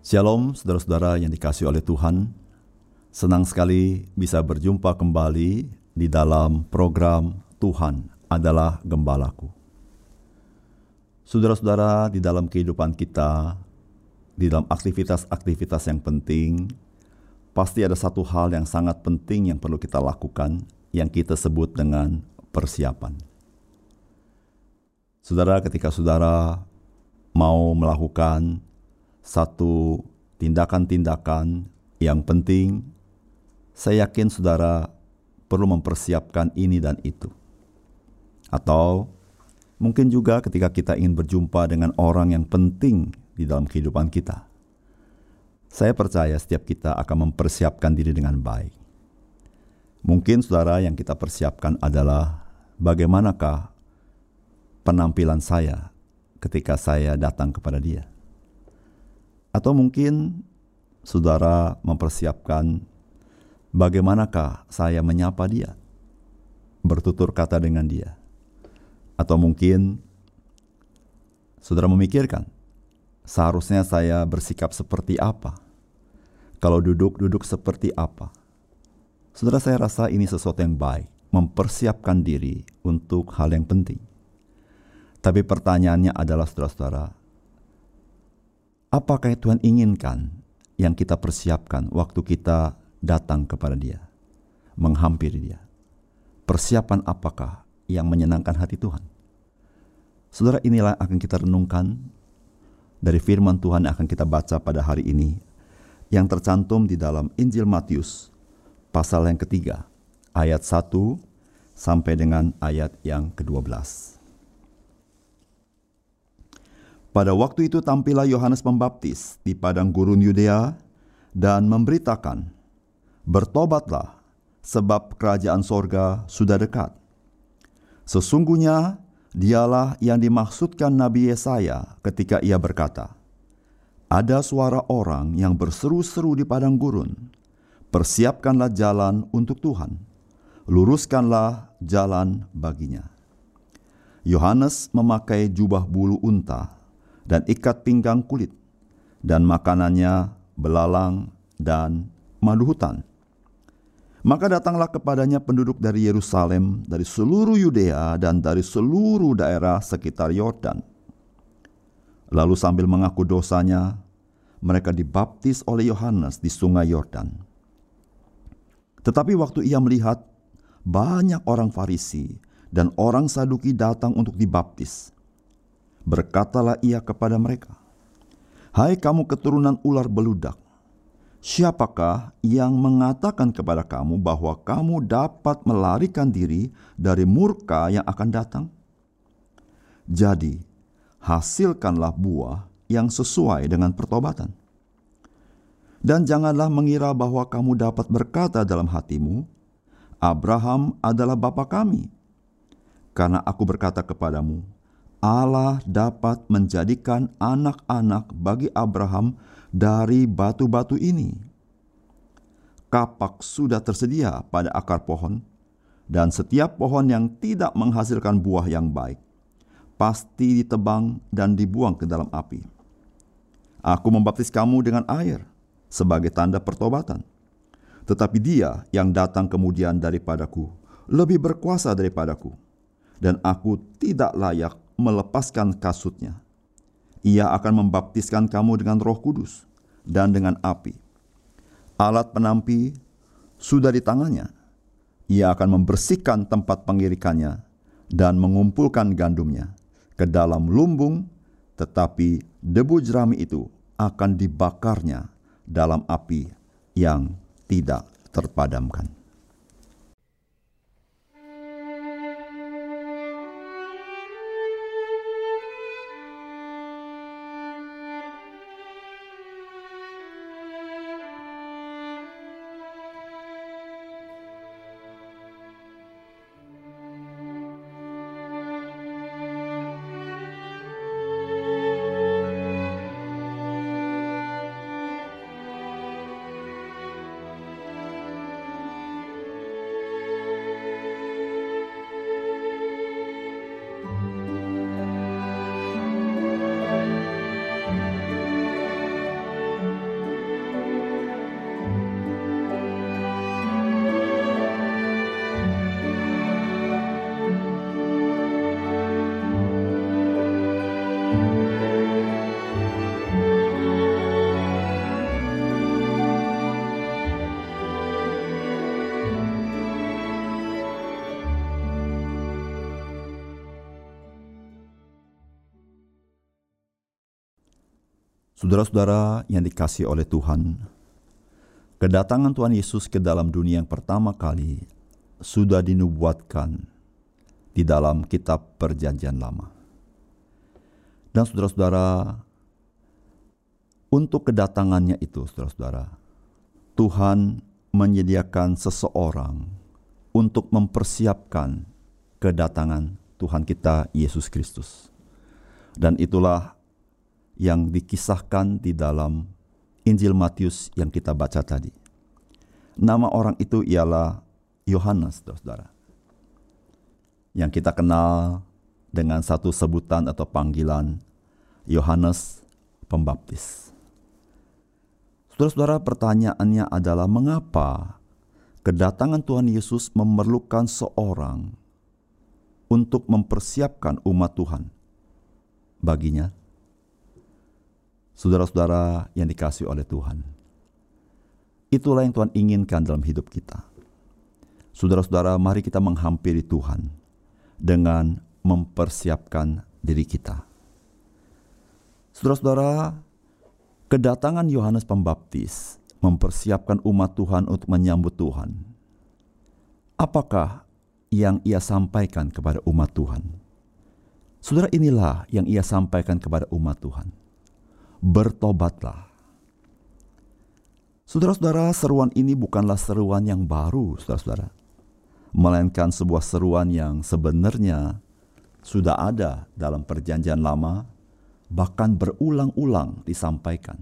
Shalom saudara-saudara yang dikasih oleh Tuhan. Senang sekali bisa berjumpa kembali di dalam program Tuhan adalah Gembalaku. Saudara-saudara, di dalam kehidupan kita, di dalam aktivitas-aktivitas yang penting, pasti ada satu hal yang sangat penting yang perlu kita lakukan yang kita sebut dengan persiapan. Saudara, ketika saudara mau melakukan satu tindakan-tindakan yang penting, saya yakin saudara perlu mempersiapkan ini dan itu. Atau mungkin juga ketika kita ingin berjumpa dengan orang yang penting di dalam kehidupan kita. Saya percaya setiap kita akan mempersiapkan diri dengan baik. Mungkin saudara yang kita persiapkan adalah bagaimanakah penampilan saya ketika saya datang kepada dia. Atau mungkin saudara mempersiapkan bagaimanakah saya menyapa dia, bertutur kata dengan dia. Atau mungkin saudara memikirkan, seharusnya saya bersikap seperti apa? Kalau duduk, duduk seperti apa? Saudara saya rasa ini sesuatu yang baik, mempersiapkan diri untuk hal yang penting. Tapi pertanyaannya adalah saudara-saudara, Apakah yang Tuhan inginkan yang kita persiapkan waktu kita datang kepada Dia, menghampiri Dia? Persiapan apakah yang menyenangkan hati Tuhan? Saudara, inilah akan kita renungkan dari firman Tuhan yang akan kita baca pada hari ini yang tercantum di dalam Injil Matius pasal yang ketiga ayat 1 sampai dengan ayat yang ke-12. Pada waktu itu tampillah Yohanes Pembaptis di padang gurun Yudea dan memberitakan, Bertobatlah, sebab kerajaan sorga sudah dekat. Sesungguhnya dialah yang dimaksudkan Nabi Yesaya ketika ia berkata, Ada suara orang yang berseru-seru di padang gurun, Persiapkanlah jalan untuk Tuhan, luruskanlah jalan baginya. Yohanes memakai jubah bulu unta dan ikat pinggang kulit, dan makanannya belalang dan madu hutan. Maka datanglah kepadanya penduduk dari Yerusalem, dari seluruh Yudea, dan dari seluruh daerah sekitar Yordan. Lalu sambil mengaku dosanya, mereka dibaptis oleh Yohanes di sungai Yordan. Tetapi waktu ia melihat banyak orang Farisi dan orang Saduki datang untuk dibaptis, Berkatalah ia kepada mereka, Hai kamu keturunan ular beludak, siapakah yang mengatakan kepada kamu bahwa kamu dapat melarikan diri dari murka yang akan datang? Jadi, hasilkanlah buah yang sesuai dengan pertobatan. Dan janganlah mengira bahwa kamu dapat berkata dalam hatimu, Abraham adalah bapa kami. Karena aku berkata kepadamu, Allah dapat menjadikan anak-anak bagi Abraham dari batu-batu ini. Kapak sudah tersedia pada akar pohon, dan setiap pohon yang tidak menghasilkan buah yang baik pasti ditebang dan dibuang ke dalam api. Aku membaptis kamu dengan air sebagai tanda pertobatan. Tetapi dia yang datang kemudian daripadaku lebih berkuasa daripadaku, dan aku tidak layak melepaskan kasutnya. Ia akan membaptiskan kamu dengan roh kudus dan dengan api. Alat penampi sudah di tangannya. Ia akan membersihkan tempat pengirikannya dan mengumpulkan gandumnya ke dalam lumbung, tetapi debu jerami itu akan dibakarnya dalam api yang tidak terpadamkan. Saudara-saudara yang dikasih oleh Tuhan, kedatangan Tuhan Yesus ke dalam dunia yang pertama kali sudah dinubuatkan di dalam kitab Perjanjian Lama. Dan saudara-saudara, untuk kedatangannya itu, saudara-saudara, Tuhan menyediakan seseorang untuk mempersiapkan kedatangan Tuhan kita Yesus Kristus. Dan itulah yang dikisahkan di dalam Injil Matius yang kita baca tadi. Nama orang itu ialah Yohanes, saudara. Yang kita kenal dengan satu sebutan atau panggilan Yohanes Pembaptis. Saudara-saudara, pertanyaannya adalah mengapa kedatangan Tuhan Yesus memerlukan seorang untuk mempersiapkan umat Tuhan baginya? Saudara-saudara yang dikasih oleh Tuhan. Itulah yang Tuhan inginkan dalam hidup kita. Saudara-saudara, mari kita menghampiri Tuhan dengan mempersiapkan diri kita. Saudara-saudara, kedatangan Yohanes Pembaptis mempersiapkan umat Tuhan untuk menyambut Tuhan. Apakah yang ia sampaikan kepada umat Tuhan? Saudara, inilah yang ia sampaikan kepada umat Tuhan bertobatlah. Saudara-saudara, seruan ini bukanlah seruan yang baru, saudara-saudara. Melainkan sebuah seruan yang sebenarnya sudah ada dalam perjanjian lama, bahkan berulang-ulang disampaikan.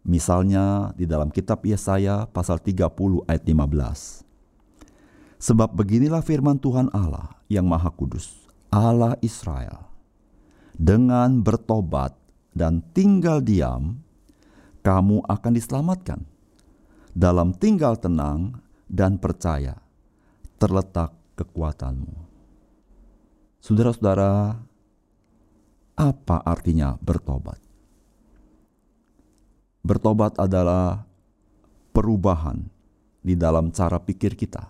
Misalnya di dalam kitab Yesaya pasal 30 ayat 15. Sebab beginilah firman Tuhan Allah yang Maha Kudus, Allah Israel. Dengan bertobat dan tinggal diam, kamu akan diselamatkan. Dalam tinggal tenang dan percaya, terletak kekuatanmu. Saudara-saudara, apa artinya bertobat? Bertobat adalah perubahan di dalam cara pikir kita,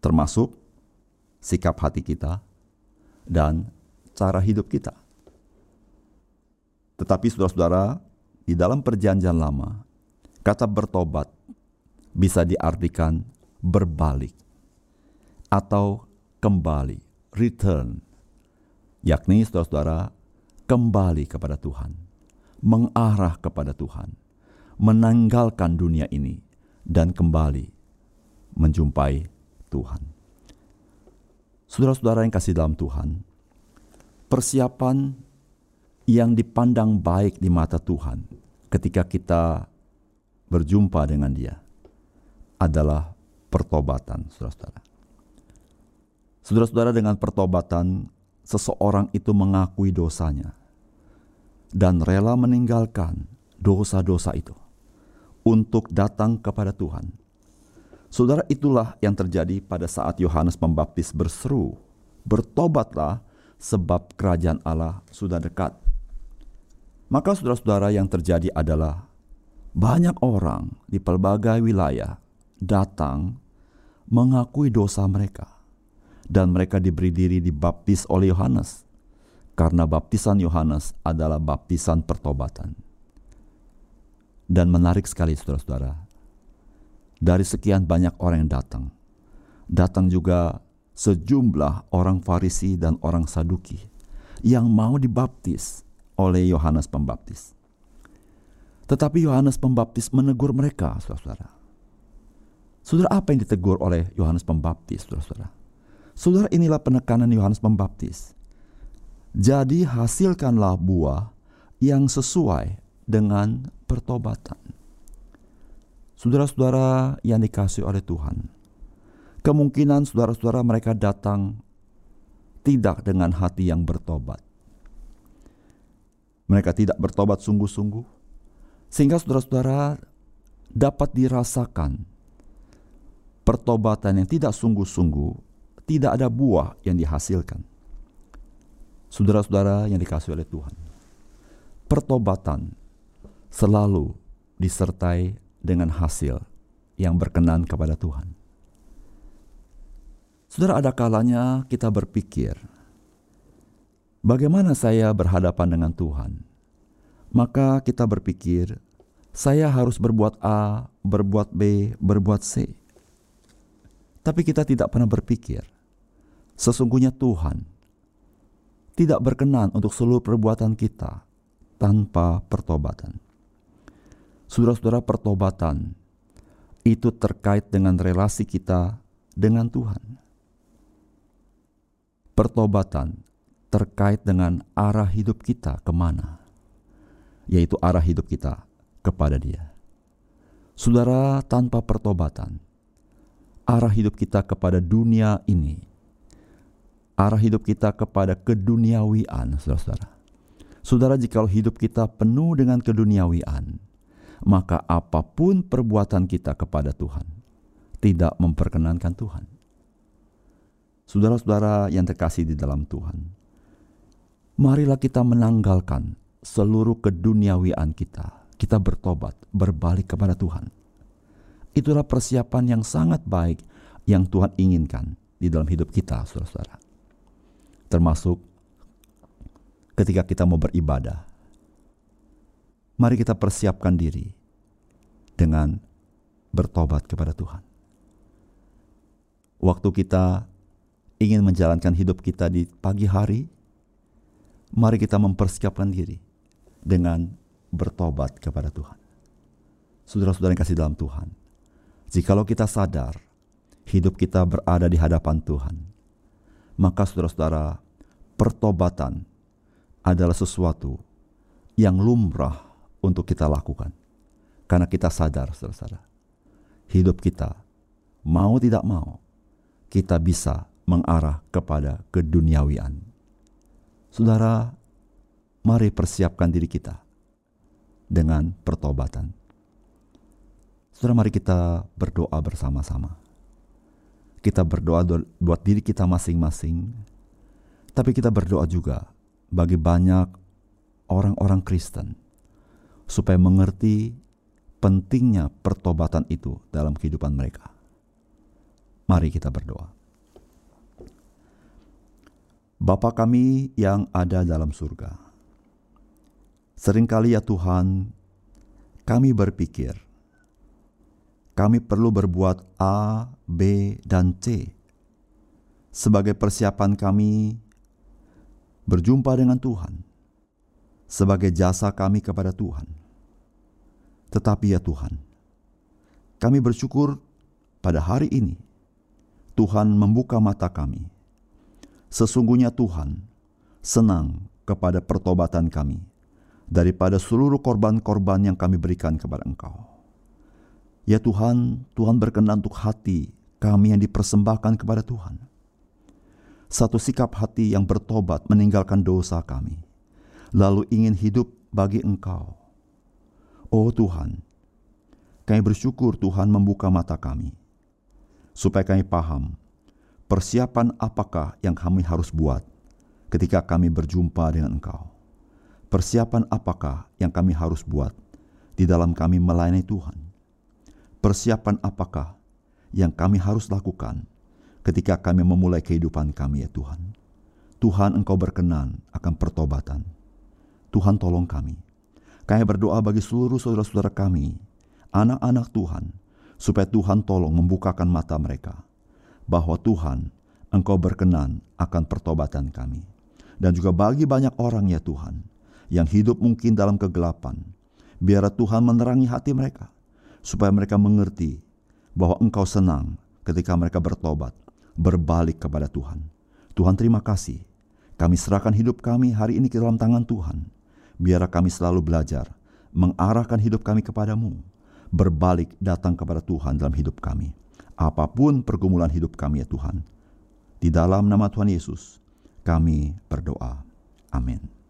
termasuk sikap hati kita dan cara hidup kita. Tetapi saudara-saudara, di dalam perjanjian lama, kata bertobat bisa diartikan berbalik atau kembali, return. Yakni saudara-saudara, kembali kepada Tuhan, mengarah kepada Tuhan, menanggalkan dunia ini, dan kembali menjumpai Tuhan. Saudara-saudara yang kasih dalam Tuhan, persiapan yang dipandang baik di mata Tuhan ketika kita berjumpa dengan Dia adalah pertobatan, saudara-saudara. Saudara-saudara, dengan pertobatan, seseorang itu mengakui dosanya dan rela meninggalkan dosa-dosa itu untuk datang kepada Tuhan. Saudara, itulah yang terjadi pada saat Yohanes Pembaptis berseru, "Bertobatlah, sebab kerajaan Allah sudah dekat." Maka saudara-saudara yang terjadi adalah banyak orang di pelbagai wilayah datang mengakui dosa mereka. Dan mereka diberi diri dibaptis oleh Yohanes. Karena baptisan Yohanes adalah baptisan pertobatan. Dan menarik sekali saudara-saudara, dari sekian banyak orang yang datang, datang juga sejumlah orang Farisi dan orang Saduki yang mau dibaptis oleh Yohanes Pembaptis. Tetapi Yohanes Pembaptis menegur mereka, saudara-saudara. Saudara apa yang ditegur oleh Yohanes Pembaptis, saudara-saudara? Saudara inilah penekanan Yohanes Pembaptis. Jadi hasilkanlah buah yang sesuai dengan pertobatan. Saudara-saudara yang dikasih oleh Tuhan, kemungkinan saudara-saudara mereka datang tidak dengan hati yang bertobat mereka tidak bertobat sungguh-sungguh, sehingga saudara-saudara dapat dirasakan pertobatan yang tidak sungguh-sungguh, tidak ada buah yang dihasilkan. Saudara-saudara yang dikasih oleh Tuhan, pertobatan selalu disertai dengan hasil yang berkenan kepada Tuhan. Saudara, ada kalanya kita berpikir, Bagaimana saya berhadapan dengan Tuhan? Maka kita berpikir, saya harus berbuat A, berbuat B, berbuat C. Tapi kita tidak pernah berpikir, sesungguhnya Tuhan tidak berkenan untuk seluruh perbuatan kita tanpa pertobatan. Saudara-saudara, pertobatan itu terkait dengan relasi kita dengan Tuhan. Pertobatan terkait dengan arah hidup kita ke mana, yaitu arah hidup kita kepada Dia. Saudara, tanpa pertobatan, arah hidup kita kepada dunia ini, arah hidup kita kepada keduniawian, saudara-saudara. Saudara, jika hidup kita penuh dengan keduniawian, maka apa pun perbuatan kita kepada Tuhan tidak memperkenankan Tuhan. Saudara-saudara yang terkasih di dalam Tuhan, marilah kita menanggalkan seluruh keduniawian kita. Kita bertobat, berbalik kepada Tuhan. Itulah persiapan yang sangat baik yang Tuhan inginkan di dalam hidup kita, saudara-saudara. Termasuk ketika kita mau beribadah. Mari kita persiapkan diri dengan bertobat kepada Tuhan. Waktu kita ingin menjalankan hidup kita di pagi hari, mari kita mempersiapkan diri dengan bertobat kepada Tuhan. Saudara-saudara yang kasih dalam Tuhan, jikalau kita sadar hidup kita berada di hadapan Tuhan, maka saudara-saudara, pertobatan adalah sesuatu yang lumrah untuk kita lakukan. Karena kita sadar, saudara-saudara, hidup kita mau tidak mau, kita bisa mengarah kepada keduniawian. Saudara, mari persiapkan diri kita dengan pertobatan. Saudara, mari kita berdoa bersama-sama. Kita berdoa buat diri kita masing-masing, tapi kita berdoa juga bagi banyak orang-orang Kristen supaya mengerti pentingnya pertobatan itu dalam kehidupan mereka. Mari kita berdoa. Bapa kami yang ada dalam surga, sering kali ya Tuhan, kami berpikir, kami perlu berbuat A, B, dan C sebagai persiapan kami berjumpa dengan Tuhan, sebagai jasa kami kepada Tuhan. Tetapi ya Tuhan, kami bersyukur pada hari ini Tuhan membuka mata kami Sesungguhnya Tuhan senang kepada pertobatan kami daripada seluruh korban-korban yang kami berikan kepada Engkau. Ya Tuhan, Tuhan berkenan untuk hati kami yang dipersembahkan kepada Tuhan. Satu sikap hati yang bertobat meninggalkan dosa kami, lalu ingin hidup bagi Engkau. Oh Tuhan, kami bersyukur Tuhan membuka mata kami, supaya kami paham Persiapan apakah yang kami harus buat ketika kami berjumpa dengan Engkau? Persiapan apakah yang kami harus buat di dalam kami melayani Tuhan? Persiapan apakah yang kami harus lakukan ketika kami memulai kehidupan kami ya Tuhan? Tuhan Engkau berkenan akan pertobatan. Tuhan tolong kami. Kami berdoa bagi seluruh saudara-saudara kami, anak-anak Tuhan, supaya Tuhan tolong membukakan mata mereka bahwa Tuhan, Engkau berkenan akan pertobatan kami. Dan juga bagi banyak orang ya Tuhan, yang hidup mungkin dalam kegelapan, biar Tuhan menerangi hati mereka, supaya mereka mengerti bahwa Engkau senang ketika mereka bertobat, berbalik kepada Tuhan. Tuhan terima kasih, kami serahkan hidup kami hari ini ke dalam tangan Tuhan. Biar kami selalu belajar mengarahkan hidup kami kepadamu, berbalik datang kepada Tuhan dalam hidup kami apa pun pergumulan hidup kami ya Tuhan. Di dalam nama Tuhan Yesus, kami berdoa. Amin.